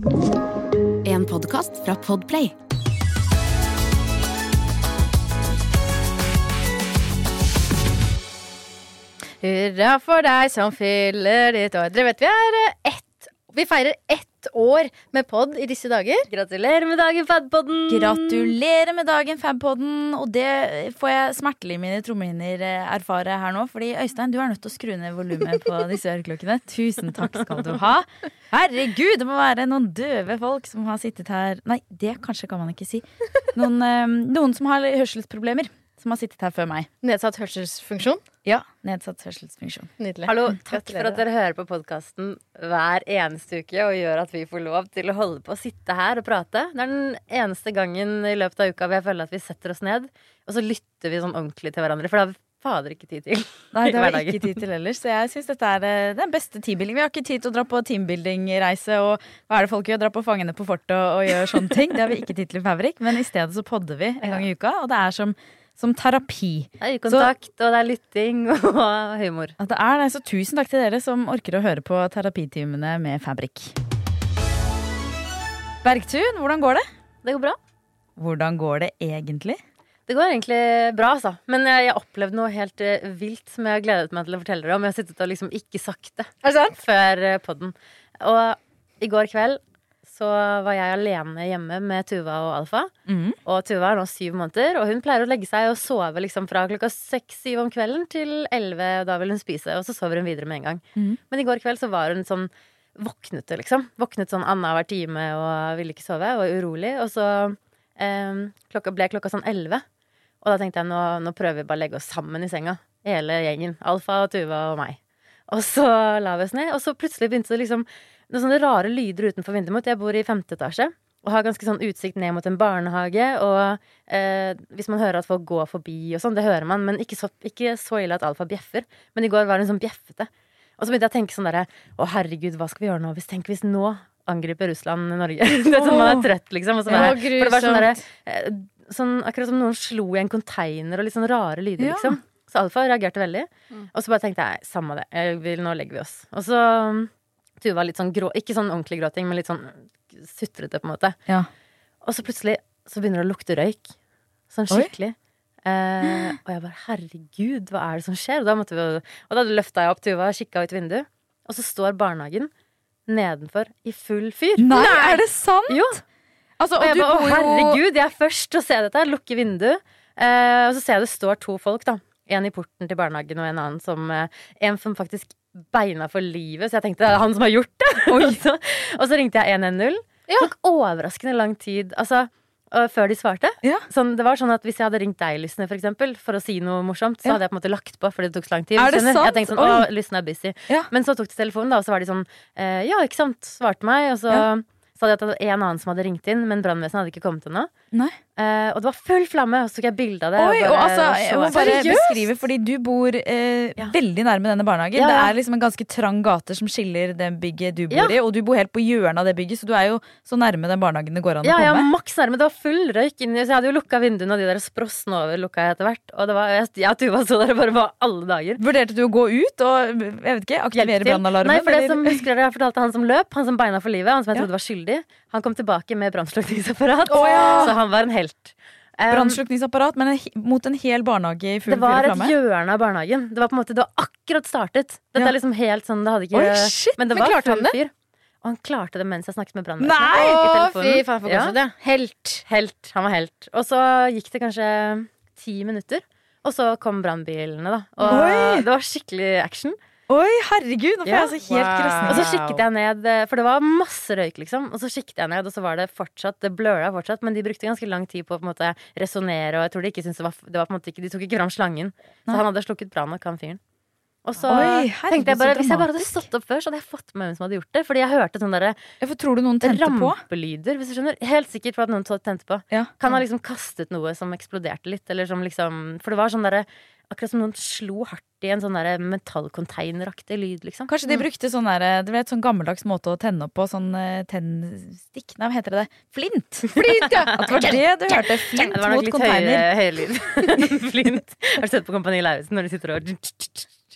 En podkast fra Podplay. Hurra for deg som fyller ditt år. Dere vet vi er eh, ett Vi feirer ett år med pod i disse dager. Gratulerer med dagen, Fabpodden! Gratulerer med dagen, Fabpodden. Og det får jeg smertelig mine trommehinner eh, erfare her nå. Fordi Øystein, du er nødt til å skru ned volumet på disse øreklokkene. Tusen takk skal du ha. Herregud, det må være noen døve folk som har sittet her Nei, det kanskje kan man ikke si. Noen, eh, noen som har hørselsproblemer. Som har sittet her før meg. Nedsatt hørselsfunksjon. Ja, nedsatt hørselsfunksjon. Nydelig. Hallo, takk for at dere hører på podkasten hver eneste uke og gjør at vi får lov til å holde på å sitte her og prate. Det er den eneste gangen i løpet av uka hvor jeg føler at vi setter oss ned, og så lytter vi sånn ordentlig til hverandre. For da har vi fader ikke tid til. Nei, det har vi ikke tid til ellers. Så jeg syns dette er eh, den beste teambuilding. Vi har ikke tid til å dra på teambuilding-reise og hva er det folk gjør? Dra på Fangene på fortet og, og gjøre sånne ting. Det har vi ikke tid til i Fabrik. Men i stedet så podder vi en gang i uka, og det er som, som terapi. Det er øyekontakt, og det er lytting og humor. At det er det. Så tusen takk til dere som orker å høre på terapitimene med Fabrik. Bergtun, hvordan går det? Det går bra. Hvordan går det egentlig? Det går egentlig bra, altså. Men jeg jeg har opplevd noe helt eh, vilt som jeg har gledet meg til å fortelle dere om. Jeg har sittet og liksom ikke sagt det det før eh, podden. Og i går kveld så var jeg alene hjemme med Tuva og Alfa. Mm. Og Tuva er nå syv måneder, og hun pleier å legge seg og sove liksom fra klokka seks-syv om kvelden til elleve, og da vil hun spise, og så sover hun videre med en gang. Mm. Men i går kveld så var hun sånn våknet liksom. Våknet sånn annenhver time og ville ikke sove, og var urolig. Og så eh, klokka ble klokka sånn elleve, og da tenkte jeg nå, nå prøver vi bare å legge oss sammen i senga. Hele gjengen. Alfa, Tuva og meg. Og så la vi oss ned, og så plutselig begynte det liksom noen sånne rare lyder utenfor vinduet mitt. Jeg bor i femte etasje og har ganske sånn utsikt ned mot en barnehage. Og eh, hvis man hører at folk går forbi og sånn, det hører man, men ikke så, ikke så ille at Alfa bjeffer. Men i går var hun sånn bjeffete. Og så begynte jeg å tenke sånn derre Å, herregud, hva skal vi gjøre nå? Hvis, tenk hvis nå angriper Russland Norge. det er sånn man er trøtt, liksom. Og så bare, ja, for det var sånn derre eh, sånn, Akkurat som noen slo i en container, og litt sånn rare lyder, Ja. liksom. Så Alfa reagerte veldig. Mm. Og så bare tenkte jeg samme det, jeg vil, nå legger vi oss. Og så Tuva litt sånn grå, ikke sånn ordentlig gråting, men litt sånn sutrete, på en måte. Ja. Og så plutselig så begynner det å lukte røyk. Sånn skikkelig. Eh, og jeg bare herregud, hva er det som skjer? Og da, vi, og da løfta jeg opp Tuva og kikka ut vinduet, og så står barnehagen nedenfor i full fyr. Nei, er det sant? Jo. Altså, Og og jeg bare, å herregud, jeg er først til å se dette. Lukke vinduet. Eh, og så ser jeg det står to folk, da. En i porten til barnehagen og en annen som eh, En som faktisk beina for livet, så jeg tenkte det er han som har gjort det. og, så, og så ringte jeg 110. Det tok overraskende lang tid altså, før de svarte. Ja. Sånn, det var sånn at Hvis jeg hadde ringt deg, Lysne, for, eksempel, for å si noe morsomt, så Ja. hadde jeg på en måte lagt på fordi det tok så lang tid. Er det skjønner? sant? Jeg tenkte sånn, Oi. å, Lysne er busy. Ja. Men så tok de telefonen, da, og så var de sånn eh, Ja, ikke sant, svarte meg. Og så Ja. sa de at det var en annen som hadde ringt inn, men brannvesenet hadde ikke kommet ennå. Nei. Uh, og det var full flamme, og så tok jeg bilde av det. Oi, og altså, jeg må bare Seriøst? beskrive, fordi du bor uh, Ja. veldig nærme denne barnehagen. Ja, Det er liksom en ganske trang gate som skiller det bygget du bor i, og du bor helt på hjørnet av det bygget, så du er jo så nærme den barnehagen det går an å Ja, ja, maks nærme. Det var full røyk inni, så jeg hadde jo lukka vinduene, og de der sprossene over lukka jeg etter hvert. Og det var, jeg, jeg og Tuva sto der og bare var alle dager. Vurderte du å gå ut og jeg vet ikke, aktivere brannalarmen? Nei, for det eller? som husker dere, jeg fortalte han som løp, han som beina for livet, han som jeg trodde var skyldig. Han kom tilbake med brannslukningsapparat, Oh, han var en helt. Um, Brannslukningsapparat, men mot en hel barnehage i full det var et hjørne av barnehagen. Det var på en måte, det var akkurat startet. Dette Ja. er liksom helt sånn, det hadde ikke Oi, shit! Men det Men var han full det? fyr. Og han klarte det mens jeg snakket med brannvesenet. Fy faen, for Ja. ja. Helt. Helt. Han var helt. Og så gikk det kanskje ti minutter. Og så kom brannbilene, da. Og Oi! det var skikkelig action. Oi, herregud, nå får Ja. jeg altså helt Wow. Og så skikket jeg ned, eh, for det var masse røyk, liksom. Og så skikket jeg ned, og så var det fortsatt Det bløla fortsatt, men de brukte ganske lang tid på å på en måte resonnere, og jeg tror de ikke syntes det var, det var på en måte ikke De tok ikke fram slangen. Så han hadde slukket brann nok, han fyren. Og så Oi, herregud, tenkte jeg bare Hvis jeg bare hadde stått opp før, så hadde jeg fått med hvem som hadde gjort det. Fordi jeg hørte sånne derre tror du noen tente rampelyder, hvis du skjønner. Helt sikkert for at noen tente på. Ja. Kan ha liksom kastet noe som eksploderte litt, eller som liksom For det var sånn derre Akkurat som noen slo hardt i en sånn derre metallcontaineraktig lyd, liksom. Kanskje de brukte sånn der, ble et sånn gammeldags måte å tenne opp på, sånn eh, tennstikk Nei, hva heter det? Flint! Flint, ja! At det var det du hørte. Flint det var nok litt høyere, høyere lyd flint. Har du sett på Kompani Lauritzen når de sitter og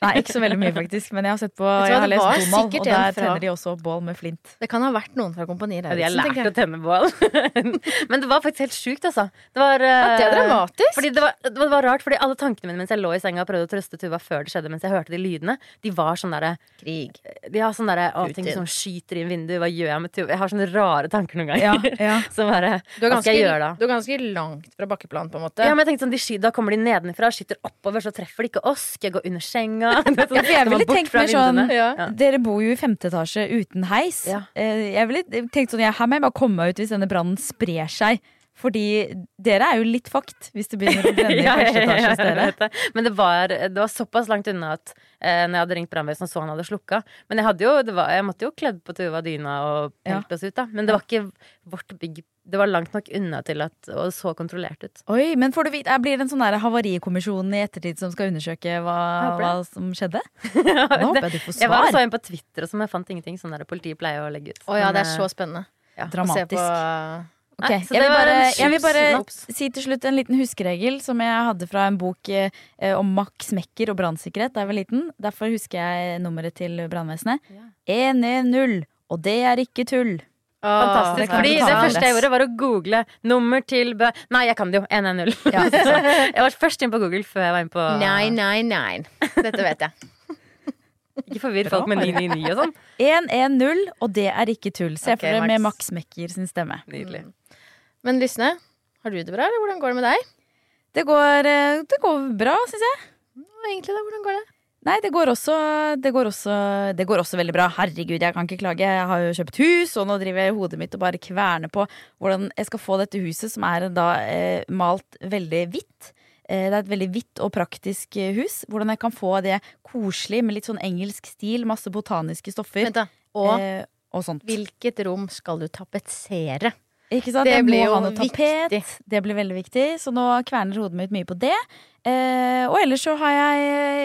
Nei, ikke så veldig mye, faktisk. Men jeg har sett på Jeg, Jeg har lest Bomal, og der fra- tenner de også bål med flint. Det kan ha vært noen fra Kompani Ja, de har lært å tenne bål. Men det var faktisk helt sjukt, altså. Det var, Ja, det er eh, dramatisk. Fordi det, var, det var rart, fordi alle tankene mine mens jeg lå i senga og prøvde å trøste Tuva før det skjedde, mens jeg hørte de lydene, de var sånn derre Krig. De har sånn derre Å, ting som skyter inn vinduet, hva gjør jeg med Tuva? Jeg har sånne rare tanker noen ganger. ja. Som bare Du Hva skal jeg gjøre da? du er ganske langt fra bakkeplan, på en måte. Ja, men jeg tenkte sånn, de sky, Da kommer de nedenfra skyter oppover, så treffer de ikke oss. Skal jeg gå under senga? Det er sånn, Ja, jeg ville tenkt mer sånn. Ja. Ja. Dere bor jo i femte etasje uten heis. Ja. Eh, Jeg ville tenkt sånn, jeg, Her må jeg bare komme meg ut hvis denne brannen sprer seg. Fordi dere er jo litt fucked hvis det begynner å brenne i Ja, ja, første etasje hos dere. det. Men det var, det var såpass langt unna at eh, når jeg hadde ringt brannvesenet så han hadde slukka Men jeg, jo, det var, jeg måtte jo kledd på Tuva dyna og pelt oss ut, da. Men det var ikke vårt bygg Det var langt nok unna til at Og det så kontrollert ut. Oi, men får du vite, Blir det en sånn der havarikommisjon i ettertid som skal undersøke hva, hva som skjedde? Nå håper jeg du får Jeg var så en på Twitter, og som jeg fant ingenting. Sånn der politiet pleier å legge ut. Å ja, Men, det er så eh, spennende ja. å se Dramatisk. på. okay. Nei, jeg, vil bare, jeg vil bare si til slutt en liten huskeregel som jeg hadde fra en bok eh, om Max Mekker og brannsikkerhet da jeg var liten. Derfor husker jeg nummeret til brannvesenet. Ja. 110, og det er ikke tull. Fantastisk. det Fordi det første jeg gjorde, var å google nummer til bø... Nei, jeg kan det jo. 110. Ja, jeg var først inn på Google før jeg var inn på Nei, nei, nei. Dette vet jeg. Ikke forvirr folk med 999 og sånn. 110, og det er ikke tull. Se for dere med Max. Mekker sin stemme. Nydelig. Men Lysne, har du det bra, eller hvordan går det med deg? Det går, eh, det går bra, syns jeg. Egentlig da, hvordan går det? Nei, det går, også, det, går også, det går også veldig bra. Herregud, jeg kan ikke klage. Jeg har jo kjøpt hus, og nå driver jeg hodet mitt og bare kverner på hvordan jeg skal få dette huset, som er da eh, malt veldig hvitt. Eh, det er et veldig hvitt og praktisk eh, hus. Hvordan jeg kan få det koselig med litt sånn engelsk stil, masse botaniske stoffer. Vent da. Og eh, og sånt. hvilket rom skal du tapetsere? Ikke sant? Det jeg blir må jo ha noe tapet. viktig. Det blir veldig viktig, så nå kverner hodet mitt mye på det. Eh, og ellers så har jeg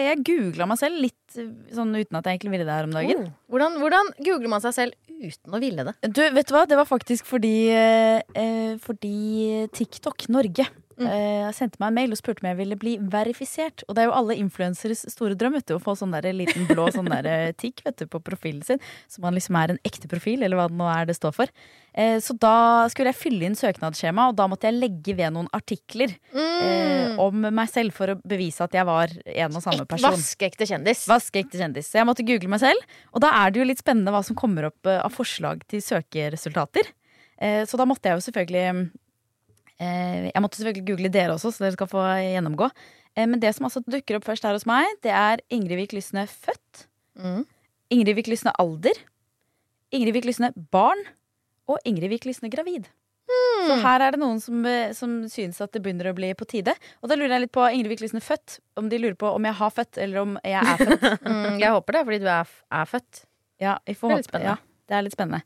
Jeg googla meg selv litt eh, sånn uten at jeg egentlig ville det her om dagen. Oh. Hvordan, hvordan googler man seg selv uten å ville det? Du, vet du hva? Det var faktisk fordi eh, eh, Fordi TikTok Norge Mm. eh, sendte meg en mail og spurte om jeg ville bli verifisert. Og det er jo alle influenseres store drøm vet du, å få sånn der liten blå sånn der eh, tikk vet du, på profilen sin. Så man liksom er en ekte profil, eller hva det nå er det står for. Eh, så da skulle jeg fylle inn søknadsskjema, og da måtte jeg legge ved noen artikler mm. om meg selv for å bevise at jeg var en og samme person. vaskeekte kjendis. Vaskeekte kjendis. Så jeg måtte google meg selv. Og da er det jo litt spennende hva som kommer opp av forslag til søkeresultater. Så da måtte jeg jo selvfølgelig Jeg måtte selvfølgelig google dere også, så dere skal få gjennomgå. Eh, Men det som altså dukker opp først her hos meg, det er Ingrid Vik Lysne født. Mm. Ingrid Vik Lysne alder. Ingrid Vik Lysne barn. Og Ingrid Vik Lysne gravid. Så her er det noen som, eh, som synes at det begynner å bli på tide. Og da lurer jeg litt på Ingrid Vik Lysne født. Om de lurer på om jeg har født, eller om jeg er født. Mm, jeg håper det, fordi du er, er født. Ja, Det er litt spennende. Ja, det er litt spennende.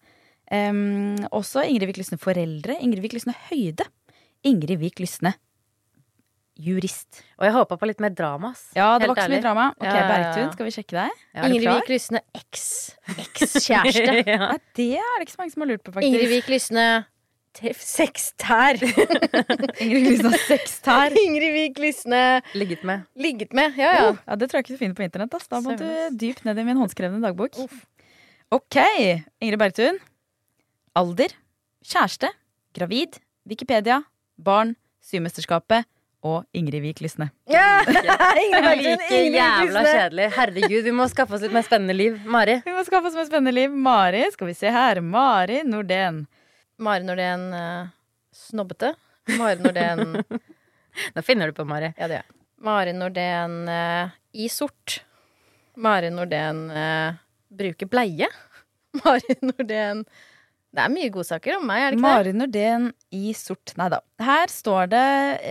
Um, også Ingrid Vik Lysne foreldre. Ingrid Vik Lysne høyde. Ingrid Vik Lysne jurist. Og jeg håpa på litt mer drama. Ja, det var ikke så mye drama. Ok, Ja, ja, ja. Bergtun, skal vi sjekke deg? Ja, Ingrid? Vik Lysne eks- ekskjæreste. ja. Nei, det er det ikke så mange som har lurt på, faktisk. Ingrid Vik Lysne sekstær. Ingrid Lysne har seks. Ingrid Vik Lysne Ligget med. ligget med. Ja, ja. Ja, Det tror jeg ikke du finner på internett. Ass. Da må du dypt ned i min håndskrevne dagbok. Uff. Ok, Ingrid Bergtun. Alder. Kjæreste. Gravid. Wikipedia. Barn. Symesterskapet. Og Ingrid Wiik Lysne. ja. Ingrid Like Ingrid Vik jævla kjedelig. Herregud, vi må skaffe oss litt mer spennende liv. Mari. Vi må skaffe oss et spennende liv. Mari, skal vi se her. Mari Nordén. Mari Nordén uh, snobbete. Mari Nordén Nå finner du på, Mari. Ja, det gjør jeg. Mari Nordén uh, i sort. Mari Nordén uh, bruker bleie. Mari Nordén Det er mye godsaker om meg, er det ikke det? Mari Nordén i sort. Nei da. Her står det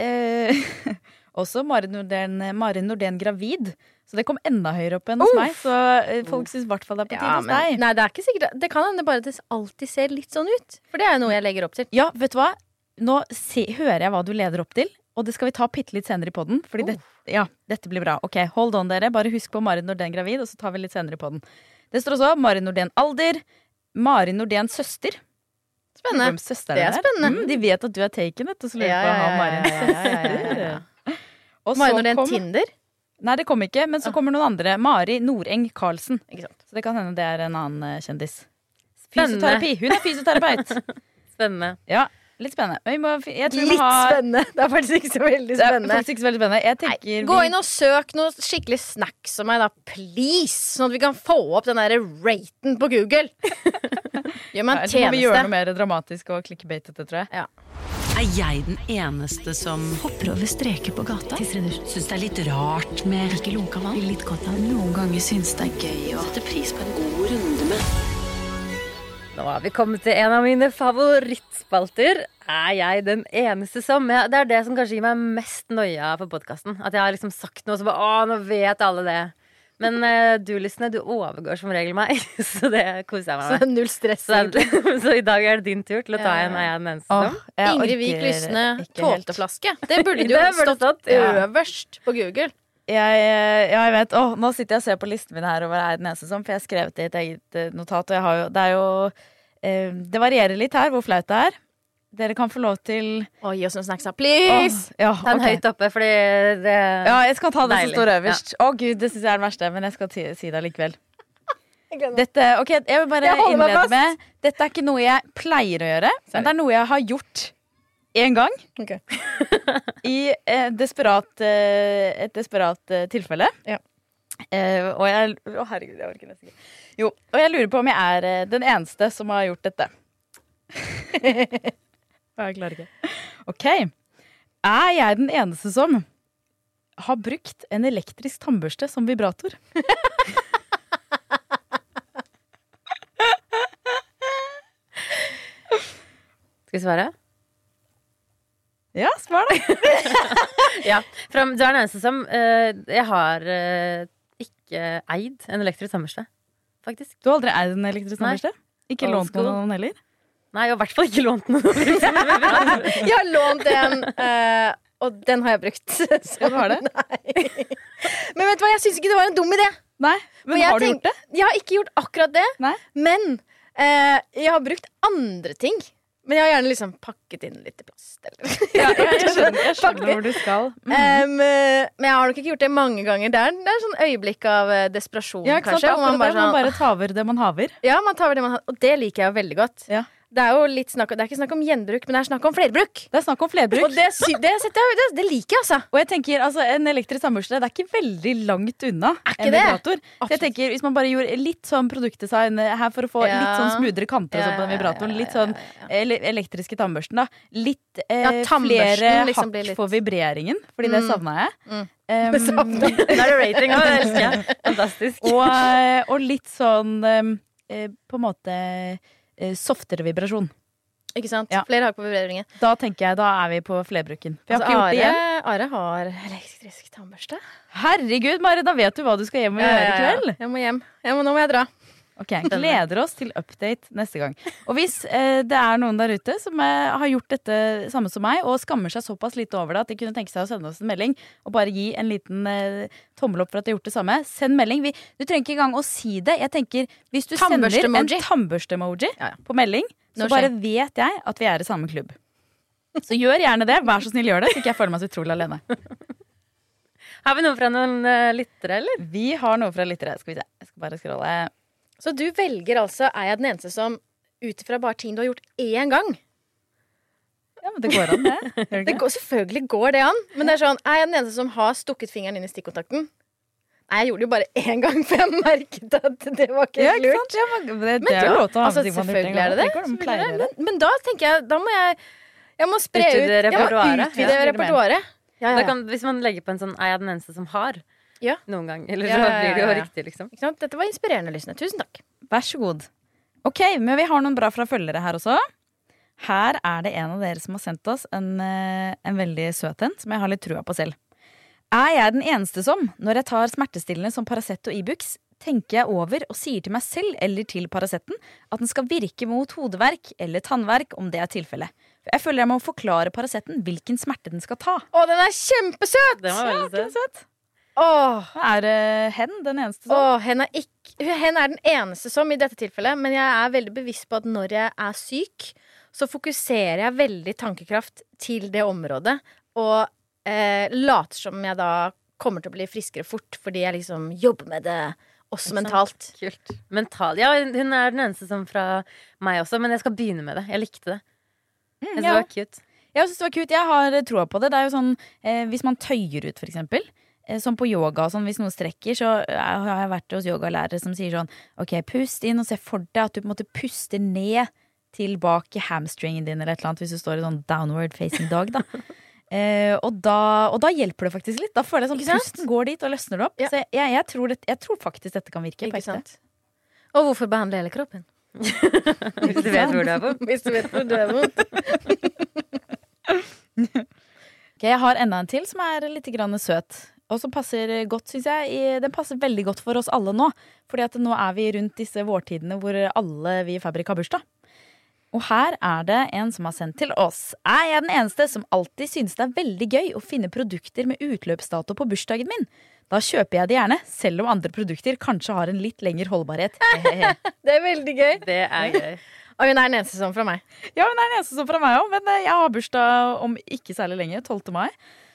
eh, også Mari Nordén, Mari Nordén gravid. Så det kom enda høyere opp enn hos meg. Så eh, folk syns i hvert fall det er på tide Ja, hos deg. nei, det er ikke sikkert Det kan hende bare at det alltid ser litt sånn ut. For det er jo noe jeg legger opp til. Ja, vet du hva? Nå se, hører jeg hva du leder opp til, og det skal vi ta bitte litt senere i poden. Fordi det, ja, dette blir bra. Ok, hold on, dere. Bare husk på Mari Nordén gravid, og så tar vi litt senere i poden. Det står også Mari Nordén alder. Mari Nordén søster. Spennende. De Det er spennende. Mm, de vet at du er taken, vet du, så lurer Ja, ja, ja, ja, ja, ja, ja, Mari Nordén kom Tinder. Nei, det kom ikke, men så kommer noen andre. Mari Noreng Karlsen. Ikke sant? Så det kan hende det er en annen eh, kjendis. Spennende. Fysioterapi. Hun er fysioterapeut. Spennende. ja, litt spennende. Vi må, jeg tror Litt må ha spennende. Det er faktisk ikke så veldig Det er spennende. ikke så veldig spennende. Jeg Nei, gå inn og søk noe skikkelig snacks om meg, da. Please! Sånn at vi kan få opp den derre raten på Google. Gjør meg en Ellers må vi gjøre noe mer dramatisk og clickbatete, tror jeg. Er jeg den eneste som Hopper over streker på gata. syns det er litt rart med Ikke lunka vann. Litt godt av. Noen ganger syns det er gøy å sette pris på en god runde med Nå har vi kommet til en av mine favorittspalter. Er jeg den eneste som jeg, Det er det som kanskje gir meg mest noia på podkasten. At jeg har liksom sagt noe, så bare Å, nå vet alle det. Men uh, du, Lysne, du overgår som regel meg, så det koser jeg meg Så null stress. Så, så i dag er det din tur til å ta en. Er jeg den eneste som. jeg Ingrid Wiik Lysne, ikke helt. tålteflaske. Det burde jo Det burde stått stått, ja. øverst på Google. Jeg, ja, jeg vet. Åh, nå sitter jeg og ser på listen min her over er den eneste som, for jeg har skrevet det i et eget eh, notat. Og jeg har jo, det er jo eh, Det varierer litt her hvor flaut det er. Dere kan få lov til Å, gi oss noen snacks, Please! ja, Ta den okay. høyt oppe, fordi det er Ja, jeg skal ta det som står øverst. Å gud, det syns jeg er det verste, men jeg skal si det likevel. Jeg. Dette, ok, jeg vil bare Jeg innlede med Dette er ikke noe jeg pleier å gjøre, men det er noe jeg har gjort én gang. Ok. I eh, desperat, eh, et desperat eh, tilfelle. Ja. Eh, og jeg Å, herregud, jeg orker nesten ikke. Jo, og jeg lurer på om jeg er eh, den eneste som har gjort dette. jeg klarer ikke. OK. Er jeg den eneste som har brukt en elektrisk tannbørste som vibrator? Skal vi svare? Ja, svar da. Ja. Du er den eneste som uh, Jeg har uh, ikke eid en elektrisk tannbørste, faktisk. Du har aldri eid en elektrisk tannbørste? Ikke lånt noen heller? Nei, jeg har i hvert fall ikke lånt noen. Jeg har lånt en, eh, og den har jeg brukt. Så, du har det? Nei. Men vet du hva, jeg syns ikke det var en dum idé. Nei, men har du gjort det? Jeg har ikke gjort akkurat det, Nei. men eh, jeg har brukt andre ting. Men jeg har gjerne liksom pakket inn litt i plast. Eller. Ja, jeg, skjønner, jeg skjønner hvor du skal. Mm. Eh, men jeg har nok ikke gjort det mange ganger. Det er, det er sånn øyeblikk av eh, desperasjon, Ja, kanskje. Man bare man sånn, bare tar det man haver. Ja, man taver det man har, og det liker jeg jo veldig godt. Ja. Det er jo litt snakk, det er ikke snakk om gjenbruk, men det er snakk om flerbruk. Det er snakk om flerbruk. Og det, sy- det, setter jeg, det, det liker jeg, altså. Og jeg tenker, altså, En elektrisk tannbørste det er ikke veldig langt unna ikke en det? vibrator. Så jeg tenker, Hvis man bare gjorde litt sånn produktdesign eh, her for å få Ja. litt sånn smoothere kanter og sånn på den Ja, ja, vibratoren, ja, litt sånn ja, ja. ele elektriske tannbørsten, da. Litt eh, Ja, tannbørsten flere liksom hakk litt- for vibreringen, fordi det Mm. savna jeg. Mm. Um, Det er det rating òg, det elsker jeg. Fantastisk. og, eh, og litt sånn eh, på en måte softere vibrasjon. Ikke sant? Ja. Flere hakk på vibreringen. Da tenker jeg, da er vi på flerbruken. Altså, Are. Are har elektrisk tannbørste. Herregud, Mari, da vet du hva du skal hjem og gjøre i kveld. Jeg må hjem. Jeg må, nå må jeg dra. Ok, Gleder oss til update neste gang. Og hvis eh, det er noen der ute som eh, har gjort dette samme som meg, og skammer seg såpass lite over det at de kunne tenke seg å sende oss en melding og bare gi en liten eh, tommel opp for at de har gjort det samme, send melding. Vi, du trenger ikke engang å si det. Jeg tenker, Hvis du sender en Tannbørste-emoji. tannbørste-emoji Ja, ja. på melding, så bare vet jeg at vi er i samme klubb. Så gjør gjerne det. Vær så snill, gjør det, så ikke jeg føler meg så utrolig alene. Har vi noe fra noen uh, lyttere, eller? Vi har noe fra lyttere. Skal vi se. Jeg skal bare scrolle. Så du velger altså Er jeg den eneste som ut ifra bare ting du har gjort én gang Ja, men det går an, det. Det går, Selvfølgelig går det an, men det er sånn Er jeg den eneste som har stukket fingeren inn i stikkontakten? Nei, jeg gjorde det jo bare én gang, for jeg merket at det var ikke Ja, ikke lurt. Ja, men det, det er jo lov til å ha altså, selvfølgelig gang. er det det. det, det. Men, men da tenker jeg Da må jeg Jeg må spre ut Utvide Jeg må repertoaret. utvide Ja. repertoaret. Ja, ja, ja. kan, hvis man legger på en sånn 'er jeg den eneste som har' Ja. noen gang, eller så blir det jo riktig, liksom. Dette var inspirerende, lysende. Tusen takk. Vær så god. Ok, men vi har noen bra fra følgere her også. Her er det en av dere som har sendt oss en, eh, en veldig søt en, som jeg har litt trua på selv. Er jeg den eneste som, når jeg tar smertestillende som Paracet og Ibux, tenker jeg over og sier til meg selv eller til Paraceten at den skal virke mot hodeverk eller tannverk, om det er tilfellet. Jeg føler jeg må forklare Paraceten hvilken smerte den skal ta. Å, den er kjempesøt! Den var veldig søt. Åh, Er uh, hen den eneste som? Åh, hen, er ikke, hen er den eneste som i dette tilfellet, men jeg er veldig bevisst på at når jeg er syk, så fokuserer jeg veldig tankekraft til det området, og eh, later som jeg da kommer til å bli friskere fort fordi jeg liksom jobber med det også mentalt. Kult. Mental. Ja, hun er den eneste som fra meg også, men jeg skal begynne med det. Jeg likte det. Jeg synes ja. det var cute. Jeg synes det var kult. Jeg har eh, troa på det. Det er jo sånn eh, Hvis man tøyer ut, for eksempel. Eh, som på yoga og sånn, hvis noen strekker, så eh, har jeg vært hos yogalærere som sier sånn OK, pust inn og se for deg at du på en måte puster ned til bak hamstringen din eller et eller annet, hvis du står i sånn downward facing dog, da. Eh, og, da og da hjelper det faktisk litt. Da føler jeg sånn pusten går dit og løsner det opp. Ja. Så jeg, jeg, tror det, jeg tror faktisk dette kan virke. Ikke sant? Og hvorfor behandle hele kroppen? Hvis du vet hvor du er på. Hvis du vet hvor du er vondt. Ok, jeg har enda en til som er litt grann søt. Og som passer godt, syns jeg. Den passer veldig godt for oss alle nå. Fordi at nå er vi rundt disse vårtidene hvor alle vi i Fabrik har bursdag. Og her er det en som har sendt til oss. Er jeg den eneste som alltid synes det er veldig gøy å finne produkter med utløpsdato på bursdagen min? Da kjøper jeg det gjerne, selv om andre produkter kanskje har en litt lengre holdbarhet. Det er veldig gøy. Det er gøy. Og hun er den eneste sånn fra meg. Ja, hun er den eneste som fra meg òg, men eh, jeg har bursdag om ikke særlig lenge. 12. mai.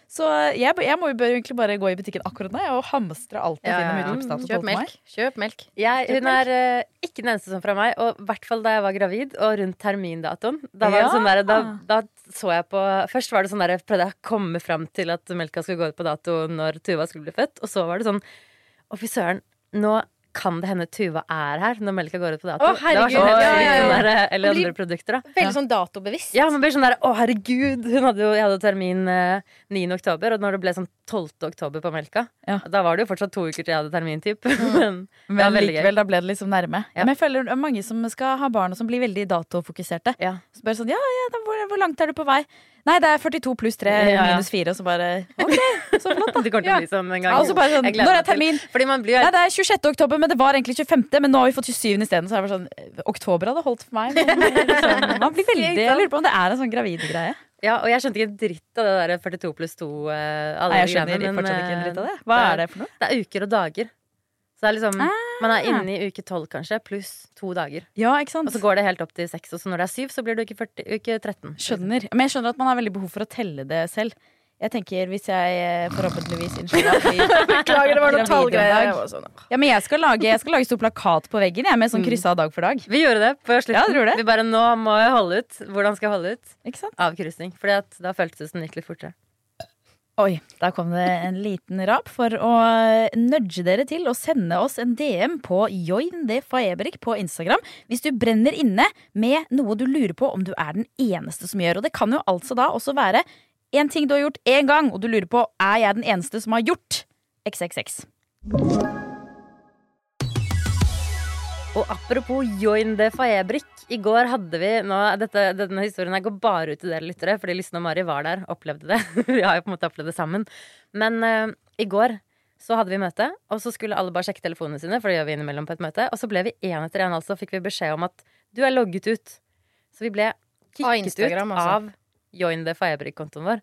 Så jeg, jeg må jo egentlig bare gå i butikken akkurat nå og hamstre alt jeg finner ja, utløpsdato. 12. Kjøp melk. Kjøp melk. Jeg, hun er eh, ikke den eneste som fra meg, og i hvert fall da jeg var gravid og rundt termindatoen. Da, var Ja. det sånn der, da, da så jeg på Først var det sånn der, jeg prøvde jeg å komme fram til at melka skulle gå ut på dato når Tuva skulle bli født, og så var det sånn Å, fy søren, nå kan det hende Tuva er her når melka går ut på dato. Å, herregud. Det var sånn, Ja, ja, ja. sånn der, eller blir- andre produkter, da. Veldig sånn datobevisst. Ja, man blir sånn der, å herregud hun hadde jo, Jeg hadde termin eh, 9. oktober Og når det ble sånn 12. oktober på melka Ja. Da var det jo fortsatt to uker til jeg hadde termin typ Men Men likevel, gøy. da ble det liksom nærme. Ja. Men jeg føler det er mange som skal ha barn, og som blir veldig datofokuserte. ja, Så bare sånn, ja, ja, da, hvor, hvor langt er du på vei? Nei, det er 42 pluss 3 Ja, ja. minus 4, og så bare Ok, så flott, da. det kommer til å bli sånn en gang Ja, og så bare sånn, når er termin? Fordi man blir Nei, det er 26. oktober, men det var egentlig 25., men nå har vi fått 27. isteden. Så er det bare sånn, eh, oktober hadde holdt for meg. Men, liksom, man blir veldig, jeg lurer på om det er en sånn gravidgreie. Ja, og jeg skjønte ikke en dritt av det der 42 pluss 2 Uh, alle Nei, jeg skjønner greiene, men, fortsatt ikke en eh, dritt av det. Hva er det for noe? Det er uker og dager Så det er liksom Ah. Man er inne i uke 12 kanskje Pluss to dager Ja, ikke sant? Og så går det helt opp til 6 Og så når det er 7 så blir det uke, 40, uke 13 Skjønner. Men jeg skjønner at man har veldig behov for å telle det selv. Jeg tenker hvis jeg eh, forhåpentligvis Beklager, det var noen tallgreier. sånn, Ja, men jeg skal lage, jeg skal lage stor plakat på veggen jeg, med sånn Mm. kryssa dag for dag. Vi gjorde det på slutten Ja, det. Vi bare, nå må jeg holde ut Hvordan skal jeg holde ut? Ikke sant? Avkryssing Fordi at da føltes det som det gikk litt fortere Oi, der kom det en liten rap for å nudge dere til å sende oss en DM på Join det Faebrik på Instagram hvis du brenner inne med noe du lurer på om du er den eneste som gjør. Og det kan jo altså da også være en ting du har gjort én gang, og du lurer på er jeg den eneste som har gjort XXX. Og apropos Join the Faebrik. I går hadde vi nå, dette, Denne historien her går bare ut til dere lyttere, fordi Lysne og Mari var der, opplevde det. vi har jo på en måte opplevd det sammen. Men uh, i går så hadde vi møte, og så skulle alle bare sjekke telefonene sine, for det gjør vi innimellom på et møte. Og så ble vi én etter én, altså, fikk vi beskjed om at du er logget ut. Så vi ble kicket ut altså. av Join the Faebrik-kontoen vår.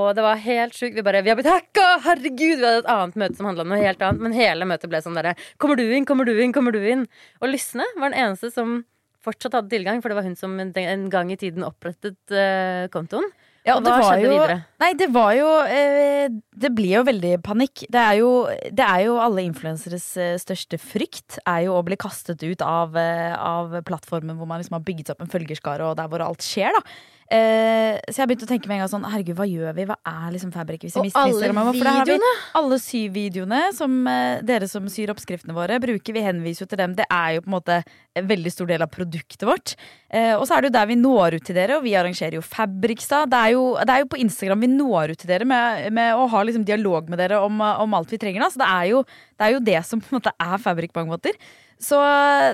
Og det var helt sjukt. Vi bare, vi har blitt hacka! Herregud! Vi hadde et annet møte som handla om noe helt annet. Men hele møtet ble sånn derre Kommer du inn? Kommer du inn? Kommer du inn? Og Lysne var den eneste som fortsatt hadde tilgang, for det var hun som en en gang i tiden opprettet uh, kontoen. Ja, Og og det hva var skjedde jo, videre? Nei, det var jo eh, Det blir jo veldig panikk. Det er jo, det er jo alle influenseres eh, største frykt, er jo å bli kastet ut av, eh, av plattformen hvor man liksom har bygget opp en følgerskare, og der hvor alt skjer, da. Eh, så jeg begynte å tenke med en gang sånn Herregud, hva gjør vi? Hva er liksom Fabrik hvis vi mister Instagram? For der har vi videoene! alle syvideoene som eh, dere som syr oppskriftene våre, bruker. Vi henviser jo til dem. Det er jo på en måte en veldig stor del av produktet vårt. Eh, og så er det jo der vi når ut til dere, og vi arrangerer jo Fabrikstad. Det er jo, det er jo på Instagram vi når ut til dere med, med å ha liksom dialog med dere om, eh, om alt vi trenger. Da. Så det er, jo, det er jo det som på en måte er Fabrik på mange måter. Så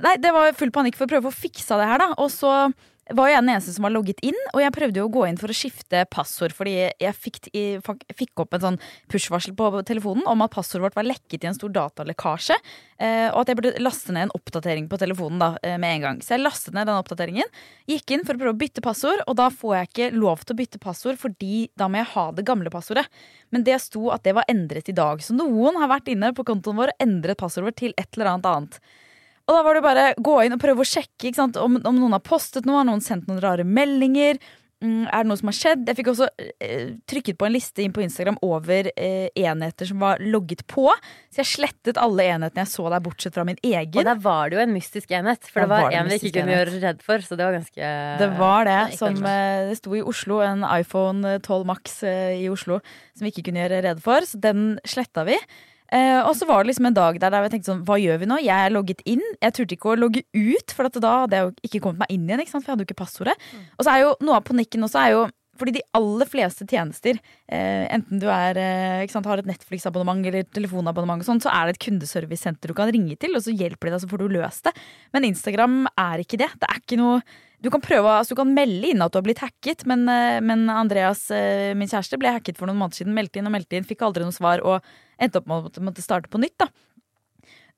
nei, det var full panikk for å prøve å få fiksa det her, da. Og så var jeg den eneste som var logget inn, og jeg prøvde jo å gå inn for å skifte passord, fordi jeg fikk, jeg fikk opp en sånn push-varsel på telefonen om at passordet vårt var lekket i en stor datalekkasje, eh, og at jeg burde laste ned en oppdatering på telefonen da, eh, med en gang. Så jeg lastet ned den oppdateringen, gikk inn for å prøve å bytte passord, og da får jeg ikke lov til å bytte passord, fordi da må jeg ha det gamle passordet. Men det sto at det var endret i dag, så noen har vært inne på kontoen vår og endret passordet til et eller annet annet. Og da var det bare gå inn og prøve å sjekke ikke sant? Om, om noen har postet noe, har noen sendt noen rare meldinger. mm, er det noe som har skjedd? Jeg fikk også eh, trykket på en liste inn på Instagram over eh, enheter som var logget på. Så jeg slettet alle enhetene jeg så der, bortsett fra min egen. Og der var det jo en mystisk enhet, for Der det var, var en vi ikke kunne enhet. gjøre redd for. Så det var ganske Det var det. Som, eh, det sto i Oslo, en iPhone 12 Max eh, i Oslo som vi ikke kunne gjøre redd for, så den sletta vi. Eh, og så var det liksom en dag der, der jeg tenkte sånn, hva gjør vi nå? Jeg er logget inn. Jeg turte ikke å logge ut, for da hadde jeg jo ikke kommet meg inn igjen. For jeg hadde jo ikke passordet. Og så er jo noe av panikken også er jo fordi de aller fleste tjenester, uh, enten du er, uh, sant, har et Netflix-abonnement eller telefonabonnement, og sånn, så er det et kundeservicesenter du kan ringe til, og så hjelper de deg, så får du løst det. Men Instagram er ikke det. Det er ikke noe du kan prøve, altså du kan melde inn at du har blitt hacket, men, eh, men Andreas, eh, min kjæreste, ble hacket for noen måneder siden. Meldte inn og meldte inn, fikk aldri noe svar og endte opp med å måtte- starte på nytt. da.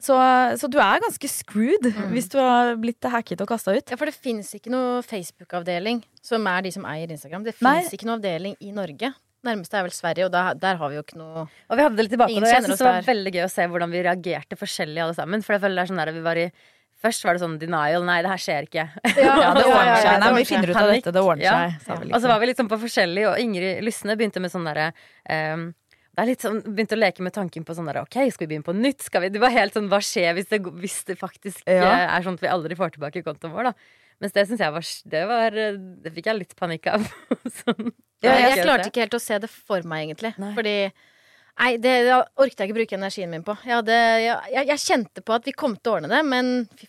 Så, så du er ganske screwed hvis du har blitt hacket og kasta ut. Ja, for det fins ikke noe Facebook-avdeling som er de som eier Instagram. Det fins ikke noe avdeling i Norge. Nærmeste er vel Sverige, og da, der har vi jo ikke noe Og vi hadde det litt tilbake Ingen. Jeg synes det var veldig gøy å se hvordan vi reagerte forskjellig alle sammen. For jeg føler det er sånn der vi var i Først var det sånn denial. Nei, det her skjer ikke. Ja, det ordner seg. Nei, vi finner ut av dette. Det ordner Ja. seg. sa vi Og så liksom. var vi litt sånn på forskjellig, og Ingrid Lysne begynte med sånn derre um, det er litt sånn, Begynte å leke med tanken på sånn der, ok, skal vi begynne på nytt? Skal vi? Det var helt sånn, Hva skjer hvis det, hvis det faktisk Ja. eh, er sånn at vi aldri får tilbake kontoen vår? da Mens det syns jeg var Det var eh, Det fikk jeg litt panikk av. sånn. Ja, jeg, jeg klarte ikke helt å se det for meg, egentlig. Nei. Fordi Nei, det, det orket jeg ikke bruke energien min på. Jeg, hadde, jeg, jeg, jeg kjente på at vi kom til å ordne det, men fy,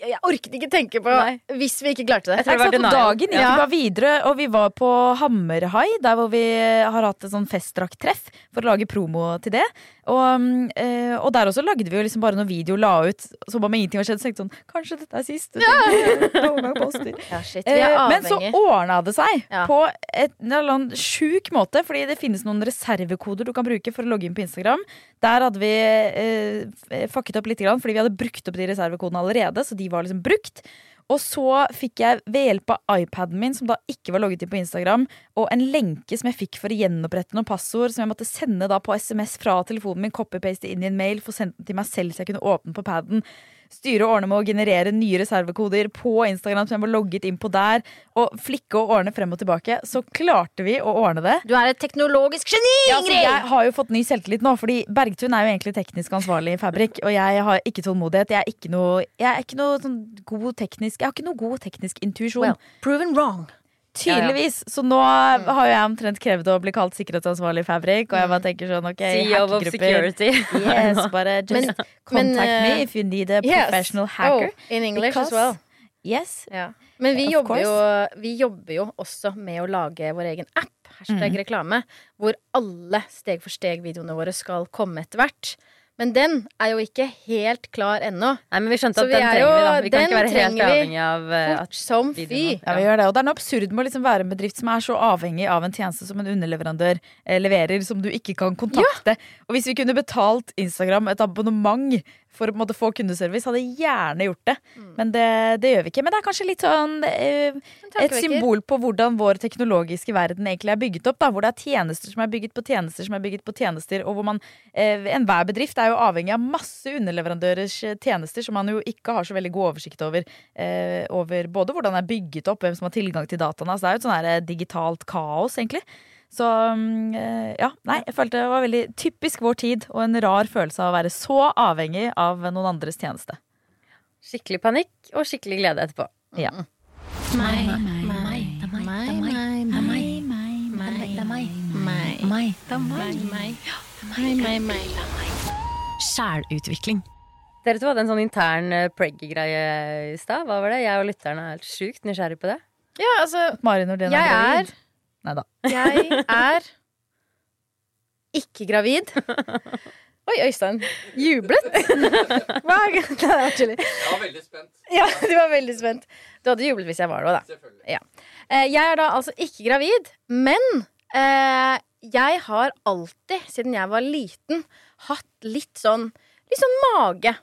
jeg, orket ikke tenke på Nei. hvis vi ikke klarte det. Jeg jeg satt denial. dagen gikk Ja. bare videre, og vi var på Hammerhai, der hvor vi har hatt et sånn festdrakttreff for å lage promo til det. Og, mm, eh, og der også lagde vi jo liksom bare noen video la ut som om ingenting var skjedd. Så tenkte sånn, kanskje dette er siste poster. Ja, er Eh, Men så ordna det seg Ja. på et, en eller annen sjuk måte, fordi det finnes noen reservekoder du kan bruke for å logge inn på Instagram. Der hadde vi eh, fucket opp litt, fordi vi hadde brukt opp de reservekodene allerede. Så de var liksom brukt. Og så fikk jeg ved hjelp av iPaden min, som da ikke var logget inn på Instagram, og en lenke som jeg fikk for å gjenopprette noen passord, som jeg måtte sende da på SMS fra telefonen min, copy-paste inn i en mail, få sendt den til meg selv så jeg kunne åpne på paden. Styre og ordne med å generere nye reservekoder på Instagram som jeg var logget inn på der, og flikke og ordne frem og tilbake. Så klarte vi å ordne det. Du er et teknologisk geni, Ja, altså, Ingrid! jeg har jo fått ny selvtillit nå, fordi Bergtun er jo egentlig teknisk ansvarlig i Fabrik, og jeg har ikke tålmodighet. Jeg er ikke noe, jeg er ikke noe sånn god teknisk Jeg har ikke noe god teknisk intuisjon. Well, proven wrong. Tydeligvis. Så nå har jo jeg omtrent krevd å bli kalt sikkerhetsansvarlig i Fabrik, og jeg bare tenker sånn ok, hackergrupper. Yes, bare just Men- contact men, me eh, if you need a Yes. professional hacker. Oh, in English Because- as well. Yes. Yeah. Men vi jobber, jo, vi jobber jo også med å lage vår egen app, hashtag Mm. reklame, hvor alle steg for steg-videoene våre skal komme etter hvert. Men den er jo ikke helt klar ennå. Nei, men vi skjønte at vi den er trenger jo- vi, da. Vi kan ikke være helt avhengig av eh, Fort at som fy. videoene- Ja, vi gjør det. Og det er noe absurd med å liksom være en bedrift som er så avhengig av en tjeneste som en underleverandør eh, leverer, som du ikke kan kontakte. Og hvis vi kunne betalt Instagram et abonnement for å måte, få kundeservice, hadde gjerne gjort det. Men det, det gjør vi ikke. Men det er kanskje litt sånn eh, et symbol på hvordan vår teknologiske verden egentlig er bygget opp. Da, hvor det er tjenester som er bygget på tjenester som er bygget på tjenester, og hvor man eh, Enhver bedrift er jo avhengig av masse underleverandørers eh, tjenester som man jo ikke har så veldig god oversikt over. Eh, over både hvordan det er bygget opp, hvem som har tilgang til dataene. Altså, det er jo et sånn eh, digitalt kaos, egentlig. Så mm, eh, ja, nei, jeg følte det var veldig typisk vår tid, og en rar følelse av å være så avhengig av noen andres tjeneste. Skikkelig panikk og skikkelig glede etterpå. Ja. Meg, meg, meg, er meg, er meg, er meg, meg, er meg, meg, er er. Sjælutvikling. Dere to hadde en sånn intern uh, preggy-greie i stad. Hva var det? Jeg og lytterne er helt sjukt nysgjerrig på det. Ja, altså, Mari er jeg gravid. er Nei da. Jeg er ikke gravid. Oi, Øystein jublet. Hva er det? Det er chili. Jeg var veldig spent. Ja, du var veldig spent. Du hadde jublet hvis jeg var det òg, da. Selvfølgelig. Eh, Jeg er da altså ikke gravid, men eh, jeg har alltid, siden jeg var liten, hatt litt sånn, litt sånn mage.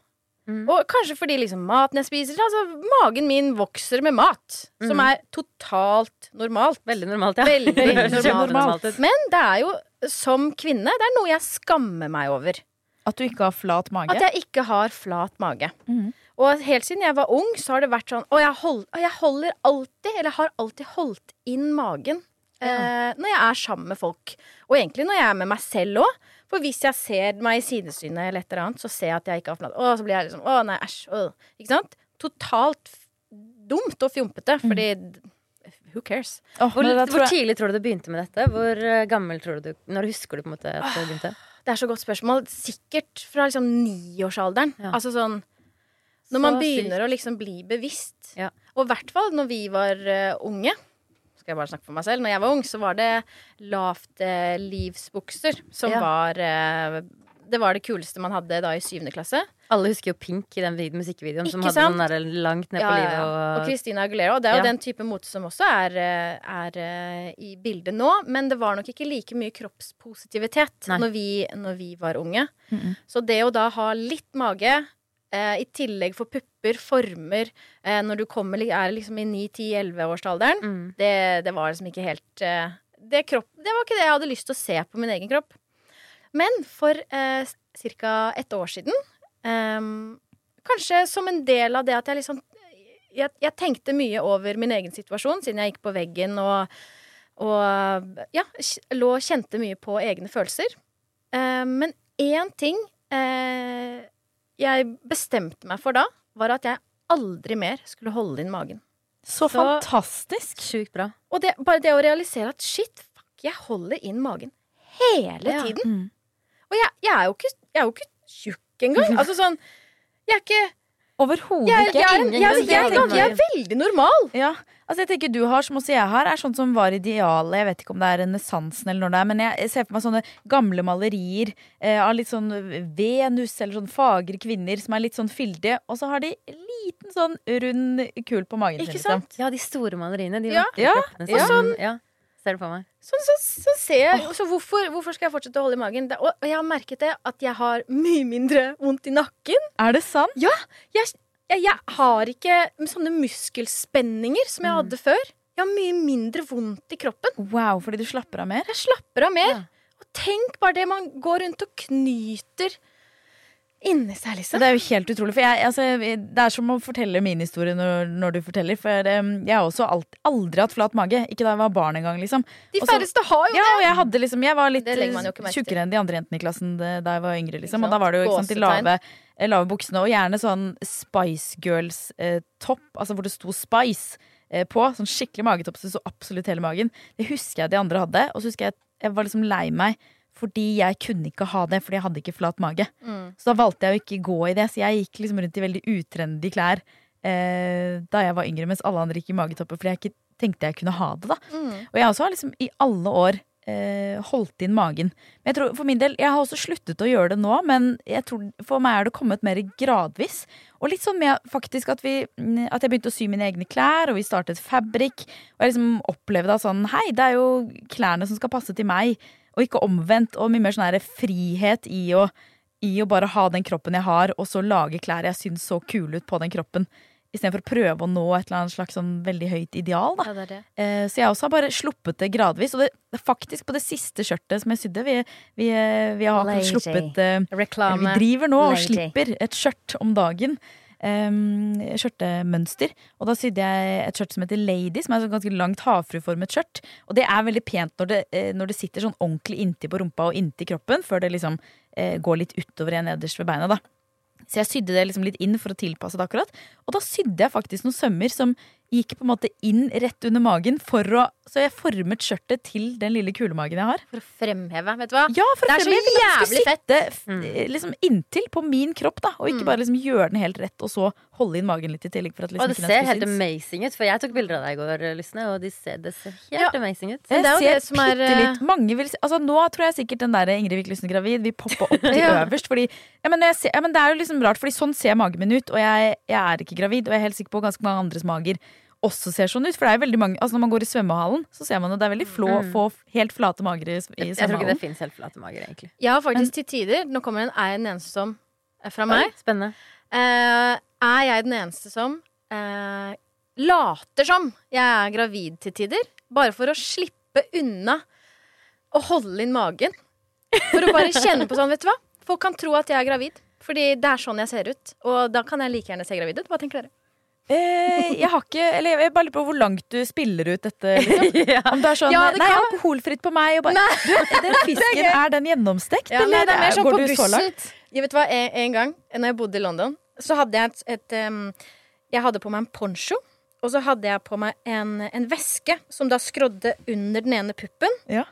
Mm. Og kanskje fordi liksom maten jeg spiser altså Magen min vokser med mat, som Mm. er totalt normalt. Veldig normalt, ja. Veldig normalt. normalt. Men det er jo som kvinne, det er noe jeg skammer meg over. At du ikke har flat mage. At jeg ikke har flat mage. Mm. Og helt siden jeg var ung, så har det vært sånn Og jeg, hold, jeg holder alltid, eller har alltid holdt inn magen eh, når jeg er sammen med folk. Og egentlig når jeg er med meg selv òg. For hvis jeg ser meg i sidesynet eller et eller annet, så ser jeg at jeg ikke har forlatt Å, så blir jeg liksom Å, nei, æsj. øh. Ikke sant? Totalt dumt og fjompete, fordi Who cares? Oh, Hvor, da hvor jeg- tidlig tror du det begynte med dette? Hvor eh, gammel tror du Når husker du på en måte at det begynte? Det er så godt spørsmål. Sikkert fra liksom niårsalderen. Ja. Altså sånn Når man begynner å liksom bli bevisst. Ja. Og i hvert fall når vi var uh, unge. Skal jeg bare snakke for meg selv. Når jeg var ung, så var det lavt eh, som Ja. var eh, Det var det kuleste man hadde da i syvende klasse. Alle husker jo Pink i den musikkvideoen musikkvideoen som hadde sant? der langt ned på Ja, på livet. Og, Og Christina Aguilera. Og det er jo Ja. den type mote som også er, eh, er i bildet nå. Men det var nok ikke like mye kroppspositivitet når vi, når vi var unge. Mhm. Så det å da ha litt mage, i tillegg for pupper, former, eh, når du kommer, er liksom i 9-10-11-årsalderen, mm. det, det var liksom ikke helt eh, det, kropp, det var ikke det jeg hadde lyst til å se på min egen kropp. Men for eh, ca. et år siden, eh, kanskje som en del av det at jeg liksom jeg, jeg tenkte mye over min egen situasjon siden jeg gikk på veggen og, og ja, lå og kjente mye på egne følelser. Eh, men én ting eh, jeg bestemte meg for da, var at jeg aldri mer skulle holde inn magen. Så Så- fantastisk. Sjukt bra. Og det, bare det å realisere at shit, fuck, jeg holder inn magen hele Ja. tiden. Mm. Og jeg, jeg, er jo ikke, jeg er jo ikke tjukk engang. Altså sånn Jeg er ikke Overhodet ikke. jeg, jeg, jeg, jeg, er veldig normal. Ja, altså jeg tenker du har, som også jeg har, er sånn som var idealet. Jeg vet ikke om det er renessansen eller når det er, men jeg, ser for meg sånne gamle malerier eh, av litt sånn Venus eller sånn fagre kvinner som er litt sånn fyldige, og så har de liten sånn rund kul på magen. Ikke sant? liksom. Ja, de store maleriene. De Ja. Ja. Sånn, Ja. Ja. Ser du på meg? Sånn, så, så ser jeg Så hvorfor, hvorfor skal jeg fortsette å holde i magen? Det, og, jeg har merket det at jeg har mye mindre vondt i nakken. Er det sant? Jeg, jeg, jeg har ikke sånne muskelspenninger som jeg hadde før. Jeg har mye mindre vondt i kroppen. Wow, fordi du slapper av mer? Jeg slapper av mer. Ja. Og tenk bare det man går rundt og knyter inni seg, liksom. Det er jo helt utrolig. For jeg, altså, det er som å fortelle min historie når, når du forteller. For em, jeg har også alt, aldri hatt flat mage. Ikke da jeg var barn engang, liksom. De færreste har jo Ja, og jeg hadde liksom Jeg var litt Det tjukkere enn de andre jentene i klassen da jeg var yngre, liksom. Og da var det jo ikke sant, de lave, eh, lave buksene, og gjerne sånn Spice Girls-topp, altså hvor det sto Spice eh, på. Sånn skikkelig magetopp, så det så absolutt hele magen. Det husker jeg de andre hadde, og så husker jeg jeg var liksom lei meg. Fordi jeg kunne ikke ha det, fordi jeg hadde ikke flat mage. Mm. Så da valgte jeg å ikke gå i det. Så jeg gikk liksom rundt i veldig utrendy klær eh, da jeg var yngre, mens alle andre gikk i magetopper fordi jeg ikke tenkte jeg kunne ha det. da Mm. og jeg også har liksom i alle år eh, holdt inn magen. Men jeg tror for min del, jeg har også sluttet å gjøre det nå, men jeg tror for meg er det kommet mer gradvis. Og litt sånn med faktisk at, vi, mm, at jeg begynte å sy mine egne klær, og vi startet Fabrik. Og jeg liksom opplevde at sånn, hei, det er jo klærne som skal passe til meg, og ikke omvendt. Og mye mer sånn frihet i å, i å bare ha den kroppen jeg har, og så lage klær jeg syns så kule ut på den kroppen. Istedenfor å prøve å nå et eller annet slags sånn veldig høyt ideal. Ja, det det. Eh, Så jeg også har bare sluppet det gradvis. Og det, faktisk på det siste skjørtet som jeg sydde Vi, vi, vi har Lazy. sluppet eh. Vi driver nå og slipper et skjørt om dagen. Um. Og da sydde jeg et skjørt som heter Lady, som er et ganske langt havfrueformet skjørt. Og det er veldig pent når det, eh, når det sitter sånn ordentlig inntil på rumpa og inntil kroppen, før det liksom eh, går litt utover igjen nederst ved beina. da så jeg sydde det liksom litt inn for å tilpasse det akkurat. Og da sydde jeg faktisk noen sømmer som gikk på en måte inn rett under magen. For å, så jeg formet skjørtet til den lille kulemagen jeg har. For å fremheve, vet du hva? Ja, for Det er å så fremheve, den jævlig skulle fett. sitte mm. liksom inntil på min kropp, da. Og ikke Mm. bare liksom gjøre den helt rett, og så holde inn magen litt i tillegg. For at liksom Og det ser helt synes. amazing ut, for jeg tok bilder av deg i går, Lysne, og de ser, det ser helt Ja. amazing ut. Men det ser det som er, eh, litt Mange vil Altså Nå tror jeg sikkert den der Ingrid Vik Lysne gravid vil poppe opp til Ja. øverst. Fordi ja men, jeg ser, ja, men det er jo liksom rart, Fordi sånn ser magen min ut. Og jeg, jeg er ikke gravid, og jeg er helt sikker på ganske mange andres mager også ser sånn ut. For det er veldig mange Altså Når man går i svømmehallen, så ser man at Det er veldig flå, Mm. få helt flate mager i, i Jeg tror ikke det fins helt flate mager, egentlig. Ja, faktisk, faktisk til tider Nå kommer en, er jeg den eneste som er fra meg. Oi, Spennende. Uh, er jeg den eneste som uh, later som jeg er gravid til tider? Bare for å slippe unna å holde inn magen. For å bare kjenne på sånn, vet du hva? Folk kan tro at jeg er gravid. Fordi det er sånn jeg ser ut. Og da kan jeg like gjerne se gravid ut. Hva tenker dere? Eh, jeg har ikke Eller jeg bare lurer på hvor langt du spiller ut dette. Liksom. Om du er sånn Ja, det Nei, kan- alkoholfritt på meg. Og bare, du, den fisken, er den gjennomstekt, Ja, eller nei, det er mer sånn går på du så langt? Jeg vet hva, en, en gang når jeg bodde i London, så hadde jeg et, et um, Jeg hadde på meg en poncho. Og så hadde jeg på meg en, en veske som da skrådde under den ene puppen. Ja.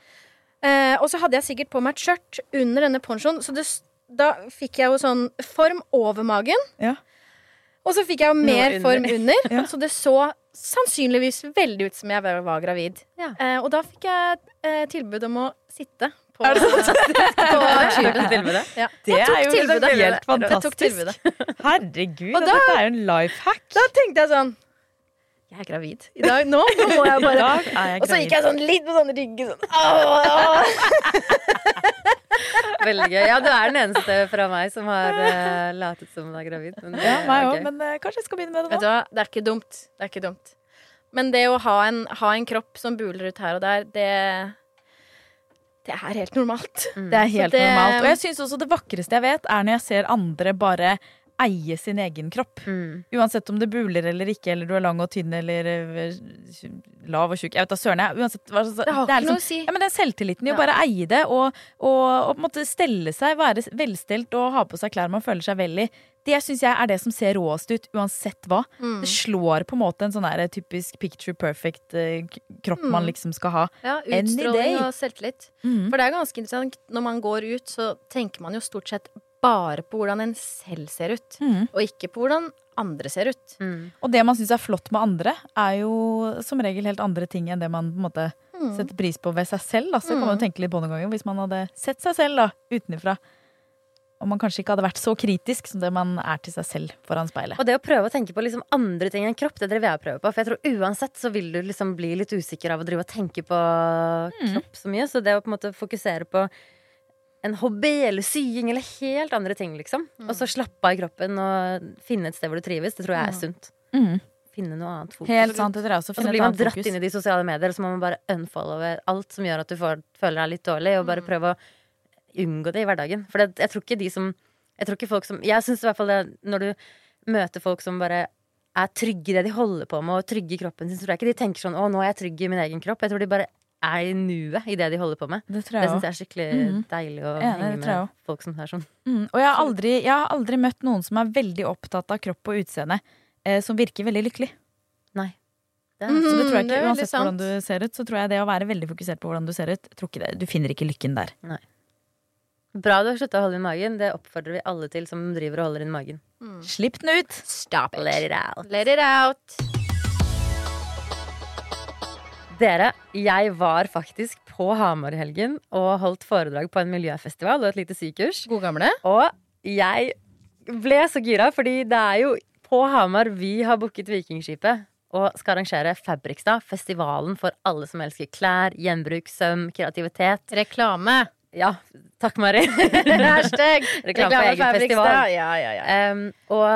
Eh, og så hadde jeg sikkert på meg et skjørt under denne ponchoen, så det, da fikk jeg jo sånn form over magen. Ja. Og så fikk jeg jo mer under. form under, Ja. så det så sannsynligvis veldig ut som jeg var, gravid. Ja. Eh, og da fikk jeg eh, tilbud om å sitte på, Er det på tuben. Tilbudet. Ja. Det er jo tilbudet. helt fantastisk. Herregud, og da- dette er jo en life hack. Da tenkte jeg sånn Jeg er gravid i dag. Nå, nå må jeg bare jeg Og så gikk jeg sånn litt på sånn ryggen sånn. Veldig gøy. Ja, du er den eneste fra meg som har uh, latet som hun er gravid. Men, Ja, meg òg, okay. men uh, kanskje jeg skal begynne med det Vet nå. du hva, det er ikke dumt. Det er ikke dumt. Men det å ha en, ha en kropp som buler ut her og der, det Det er helt normalt. Det er helt det- normalt. Og jeg syns også det vakreste jeg vet, er når jeg ser andre bare eie sin egen kropp. Mm. Uansett om det buler eller ikke, eller du er lang og tynn eller eh, lav og tjukk. Jeg vet da søren. Uansett, Det det er ikke noe liksom å si. ja, men den selvtilliten i å bare eie det og, og, og på en måte stelle seg, være velstelt og ha på seg klær man føler seg vel i, det syns jeg er det som ser råest ut, uansett hva. Mm. Det slår på en måte en sånn typisk picture perfect kropp mm. man liksom skal ha. Ja, utstråling og selvtillit. Mm. For det er ganske interessant. Når man går ut, så tenker man jo stort sett bare på hvordan en selv ser ut. Mm. Og ikke på hvordan andre ser ut. Mm. Og det man syns er flott med andre, er jo som regel helt andre ting enn det man på en måte Mm. setter pris på ved seg selv. Da. Så kan man jo tenke litt på noen ganger hvis man hadde sett seg selv da, utenfra. Og man kanskje ikke hadde vært så kritisk som det man er til seg selv foran speilet. Og det å prøve å tenke på liksom andre ting enn kropp, det driver jeg og prøve på. For jeg tror uansett så vil du liksom bli litt usikker av å drive og tenke på kropp så mye. Så det å på en måte fokusere på en hobby eller sying eller helt andre ting, liksom. Og så slappe av i kroppen og finne et sted hvor du trives, det tror jeg er sunt. Mm. Finne noe annet fokus. Helt sant. Det tror jeg også. Og så blir man dratt fokus. inn i de sosiale medier, og så må man bare unfollowe alt som gjør at du får, føler deg litt dårlig, og bare prøve å unngå det i hverdagen. For det, jeg tror ikke de som Jeg tror ikke folk som Jeg syns i hvert fall det når du møter folk som bare er trygge i det de holder på med, og trygge i kroppen sin, så tror jeg ikke de tenker sånn 'Å, nå er jeg trygg i min egen kropp'. Jeg tror de bare er i nuet i det de holder på med. Det tror Det jeg syns jeg er skikkelig mm. deilig å ja, henge med folk som er sånn. Mm. Og jeg har, aldri, jeg har aldri møtt noen som er veldig opptatt av kropp og utseende, eh, som virker veldig lykkelig. Nei. Det er, Mhm. Så det tror jeg ikke, Uansett hvordan du ser ut, så tror jeg det å være veldig fokusert på hvordan du ser ut, tror ikke det, du finner ikke lykken der. Bra du har slutta å holde inn magen. Det oppfordrer vi alle til som driver og holder inn magen. Slipp den ut! Stop it. Let it out. Let it out. Dere, jeg var faktisk på Hamar i helgen og holdt foredrag på en miljøfestival og et lite sykurs. God gamle. Og jeg ble så gira, fordi det er jo på Hamar vi har booket Vikingskipet. Og skal arrangere Fabrikstad, festivalen for alle som elsker klær, gjenbruk, søm, kreativitet. Reklame. Ja, takk, Mari. Hashtag Reklame for egen festival. Ja, ja, ja. Um, og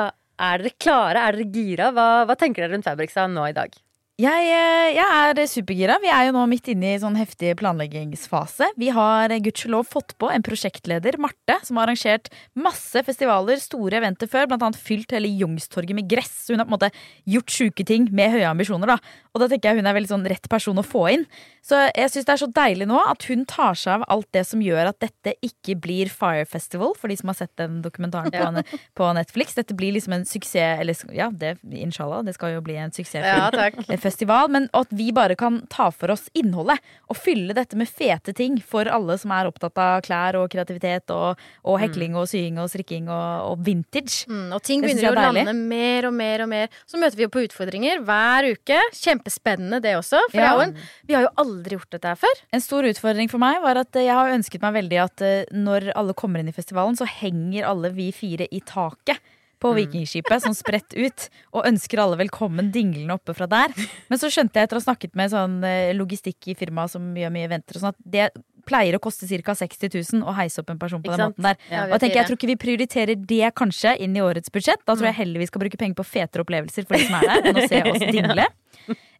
er dere klare? Er dere gira? Hva, hva tenker dere rundt Fabrikstad nå i dag? Jeg, eh, jeg er supergira. Vi er jo nå midt inne i sånn heftig planleggingsfase. Vi har eh, gudskjelov fått på en prosjektleder, Marte, som har arrangert masse festivaler, store eventer før, blant annet fylt hele Youngstorget med gress. Så hun har på en måte gjort sjuke ting med høye ambisjoner, da. Og da tenker jeg hun er veldig sånn rett person å få inn. Så jeg syns det er så deilig nå at hun tar seg av alt det som gjør at dette ikke blir Fire Festival, for de som har sett den dokumentaren på, på Netflix. Dette blir liksom en suksess, eller ja, det, inshallah, det skal jo bli en suksess Ja, takk. Festival, men at vi bare kan ta for oss innholdet og fylle dette med fete ting for alle som er opptatt av klær og kreativitet og, og hekling og sying og strikking og, og vintage. Mm, og ting begynner å lande mer og mer og mer. Så møter vi jo på utfordringer hver uke. Kjempespennende det også. For Ja. en, vi har jo aldri gjort dette her før. En stor utfordring for meg var at eh, jeg har ønsket meg veldig at eh, når alle kommer inn i festivalen, så henger alle vi fire i taket. På Vikingskipet, sånn spredt ut, og ønsker alle velkommen dinglende oppe fra der. Men så skjønte jeg etter å ha snakket med sånn eh, logistikk i firma som gjør mye eventer, sånn at det pleier å koste ca. 60 000 å heise opp en person på den måten der. Ja, Og jeg tenker, jeg tror ikke vi prioriterer det kanskje inn i årets budsjett. Da tror jeg heller vi skal bruke penger på fetere opplevelser for de som er der, enn å se oss dingle.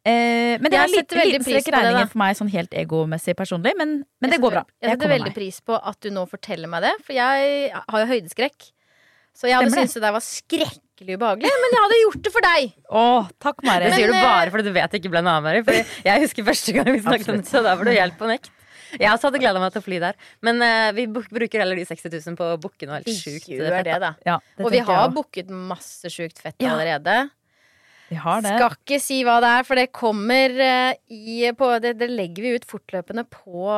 Eh, men det Jeg er en setter liten, liten strekk regningen for meg sånn helt egomessig personlig, men, men det går bra. Jeg, Jeg setter veldig pris på at du nå forteller meg det, for jeg har jo høydeskrekk. Så jeg hadde Stemmer det. syntes det der var skrekkelig ubehagelig, men jeg hadde gjort det for deg. Åh, takk, Mari. Det sier du Men, eh, bare fordi du vet det ikke ble noe av, Mari. Fordi jeg husker første gang vi snakket om det, så da var du helt på nekt. Jeg også hadde gleda meg til å fly der. Men eh, vi buk- bruker heller de 60 000 på å booke noe helt sjukt. gjør fett, det, da. Ja, det Og vi tenker jeg har også. booket masse sjukt fett Ja. allerede. Vi har det. Skal ikke si hva det er, for det kommer eh, i på, det, det legger vi ut fortløpende på,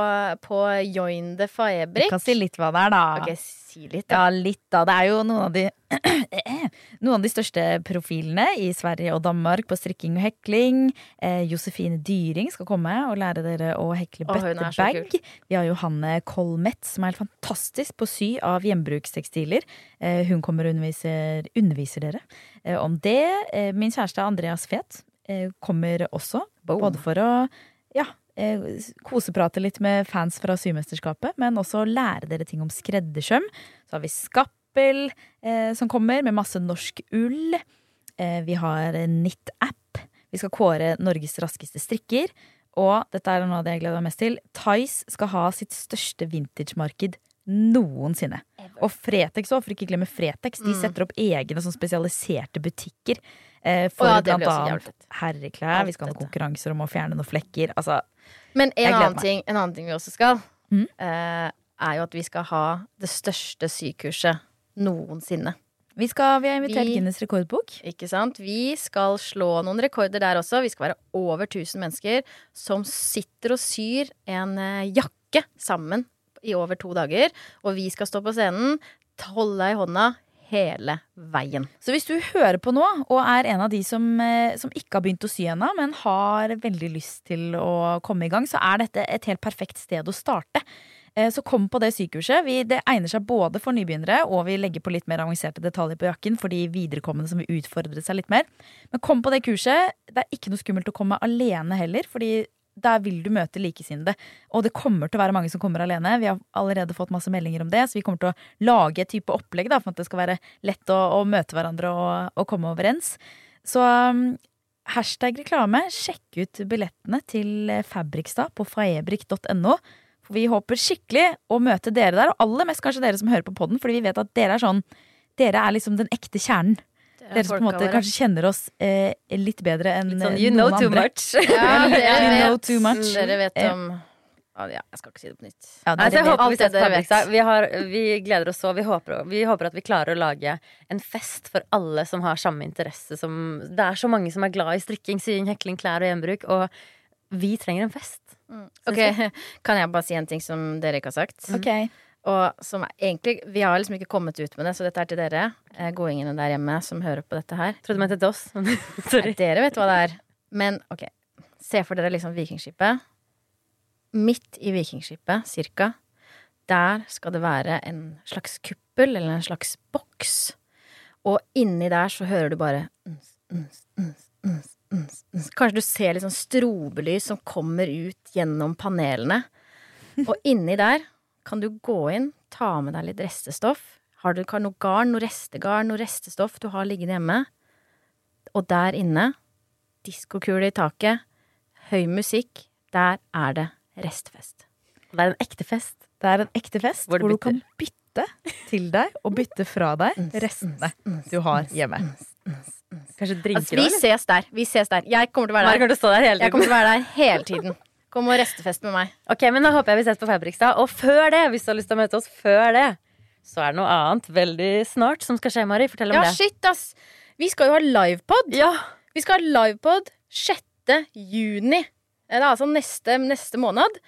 på Join the Fabric. Du kan si litt hva det er, da. Ok, si litt, da. Ja, litt da. Det er jo noen av de Noen av de største profilene i Sverige og Danmark på strikking og hekling. Eh, Josefine Dyring skal komme og lære dere å hekle bøttebag. Vi har Johanne Kolmet, som er helt fantastisk på å sy av gjenbrukstekstiler. Eh, hun kommer og underviser, underviser dere eh, om det. Eh, min kjæreste Andreas Fet eh, kommer også, både for å ja, eh, koseprate litt med fans fra Symesterskapet, men også lære dere ting om skreddersøm. Så har vi Skappel eh, som kommer med masse norsk ull. Eh, vi har en Knit-app. Vi skal kåre Norges raskeste strikker. Og dette er noe av det jeg gleder meg mest til. Tice skal ha sitt største vintage-marked noensinne. Og Fretex òg, for ikke glemme Fretex. De Mm. setter opp egne sånn spesialiserte butikker. Eh, for Å ja, blant annet herreklær. Vi skal ha konkurranser om å fjerne noen flekker. Altså, Men en annen, ting, en annen ting vi også skal, Mm. eh, er jo at vi skal ha det største sykurset noensinne. vi, skal, vi har invitert Vi- Guinness rekordbok. Ikke sant? Vi skal slå noen rekorder der også. Vi skal være over 1000 mennesker som sitter og syr en eh, jakke sammen i over to dager. Og vi skal stå på scenen, holde deg i hånda hele veien. Så hvis du hører på nå, og er en av de som, eh, som ikke har begynt å sy ennå, men har veldig lyst til å komme i gang, så er dette et helt perfekt sted å starte. Eh, Så kom på det sykehuset. Vi, det egner seg både for nybegynnere, og vi legger på litt mer avanserte detaljer på jakken for de viderekommende som vil utfordre seg litt mer. Men kom på det kurset. Det er ikke noe skummelt å komme alene heller, fordi der vil du møte likesinnede. Og det kommer til å være mange som kommer alene. Vi har allerede fått masse meldinger om det, så vi kommer til å lage et type opplegg da, for at det skal være lett å, å møte hverandre og, og komme overens. Så um, hashtag reklame. Sjekk ut billettene til Fabrikstad på faebrik.no. For vi håper skikkelig å møte dere der, og aller mest kanskje dere som hører på podden, fordi vi vet at dere er sånn Dere er liksom den ekte kjernen. Dere som på en måte kanskje kjenner oss eh, litt bedre enn Litt sånn, eh, you know noen too andre. much. Ja, You know too much. Dere vet om ja, Jeg skal ikke si det på nytt. Ja, det, altså, jeg håper vi dere vet. Vi, har, vi gleder oss så. Vi håper, vi håper at vi klarer å lage en fest for alle som har samme interesse som Det er så mange som er glad i strikking, sying, hekling, klær og gjenbruk, og vi trenger en fest. Ok, Kan jeg bare si en ting som dere ikke har sagt? Ok. Og som egentlig Vi har liksom ikke kommet ut med det, så dette er til dere. eh, Gåingene der hjemme som hører på dette her. Trodde du mente til oss. Sorry. Dere vet hva det er. Men ok, se for dere liksom Vikingskipet. Midt i Vikingskipet, cirka, der skal det være en slags kuppel eller en slags boks. Og inni der så hører du bare uns, uns, uns, uns. Kanskje du ser litt sånn strobelys som kommer ut gjennom panelene. Og inni der kan du gå inn, ta med deg litt restestoff. Har du kan noe garn, noe restegarn, noe restestoff du har liggende hjemme. Og der inne, diskokule i taket, høy musikk, der er det restfest. Det er en ekte fest. Det er en ekte fest Hvor hvor, du du kan bytte til deg og bytte fra deg restene du har hjemme. Kanskje drinker Altså, vi ses der. Vi ses der. Jeg kommer til å være der. kommer til å stå der hele Jeg kommer til å være der hele tiden. Kom og restefest med meg. Ok, men da håper jeg vi ses på Fabrikstad. Og før det, hvis du har lyst til å møte oss før det, så er det noe annet veldig snart som skal skje, Mari. Fortell om Ja, det. shit, ass! Vi skal jo ha livepod. Ja, Vi skal ha livepod 6. juni. Det er altså neste, neste måned.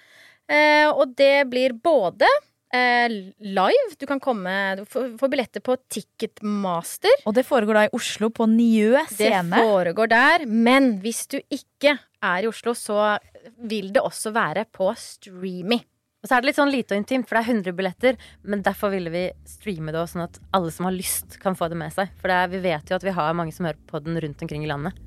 Eh, og det blir både live Du kan komme Du får, billetter på Ticketmaster. Og det foregår da i Oslo på Njø Det foregår der. Men hvis du ikke er i Oslo, så vil det også være på Streamy. Og så er det litt sånn lite og intimt, for det er 100 billetter. Men derfor ville vi streame det også, sånn at alle som har lyst, kan få det med seg. For det er, vi vet jo at vi har mange som hører på den rundt omkring i landet.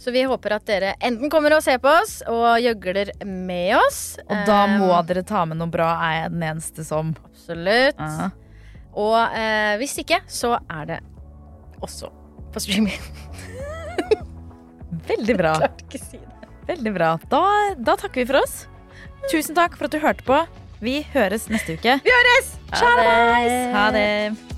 Så vi håper at dere enten kommer og ser på oss og gjøgler med oss. Og da må um, dere ta med noe bra, er jeg den eneste som. Absolutt. Ja. Og uh, hvis ikke, så er det også på streaming. Veldig bra. Si. Veldig bra. Da, da takker vi for oss. Tusen takk for at du hørte på. Vi høres neste uke. Vi høres! Ha det! Ha det.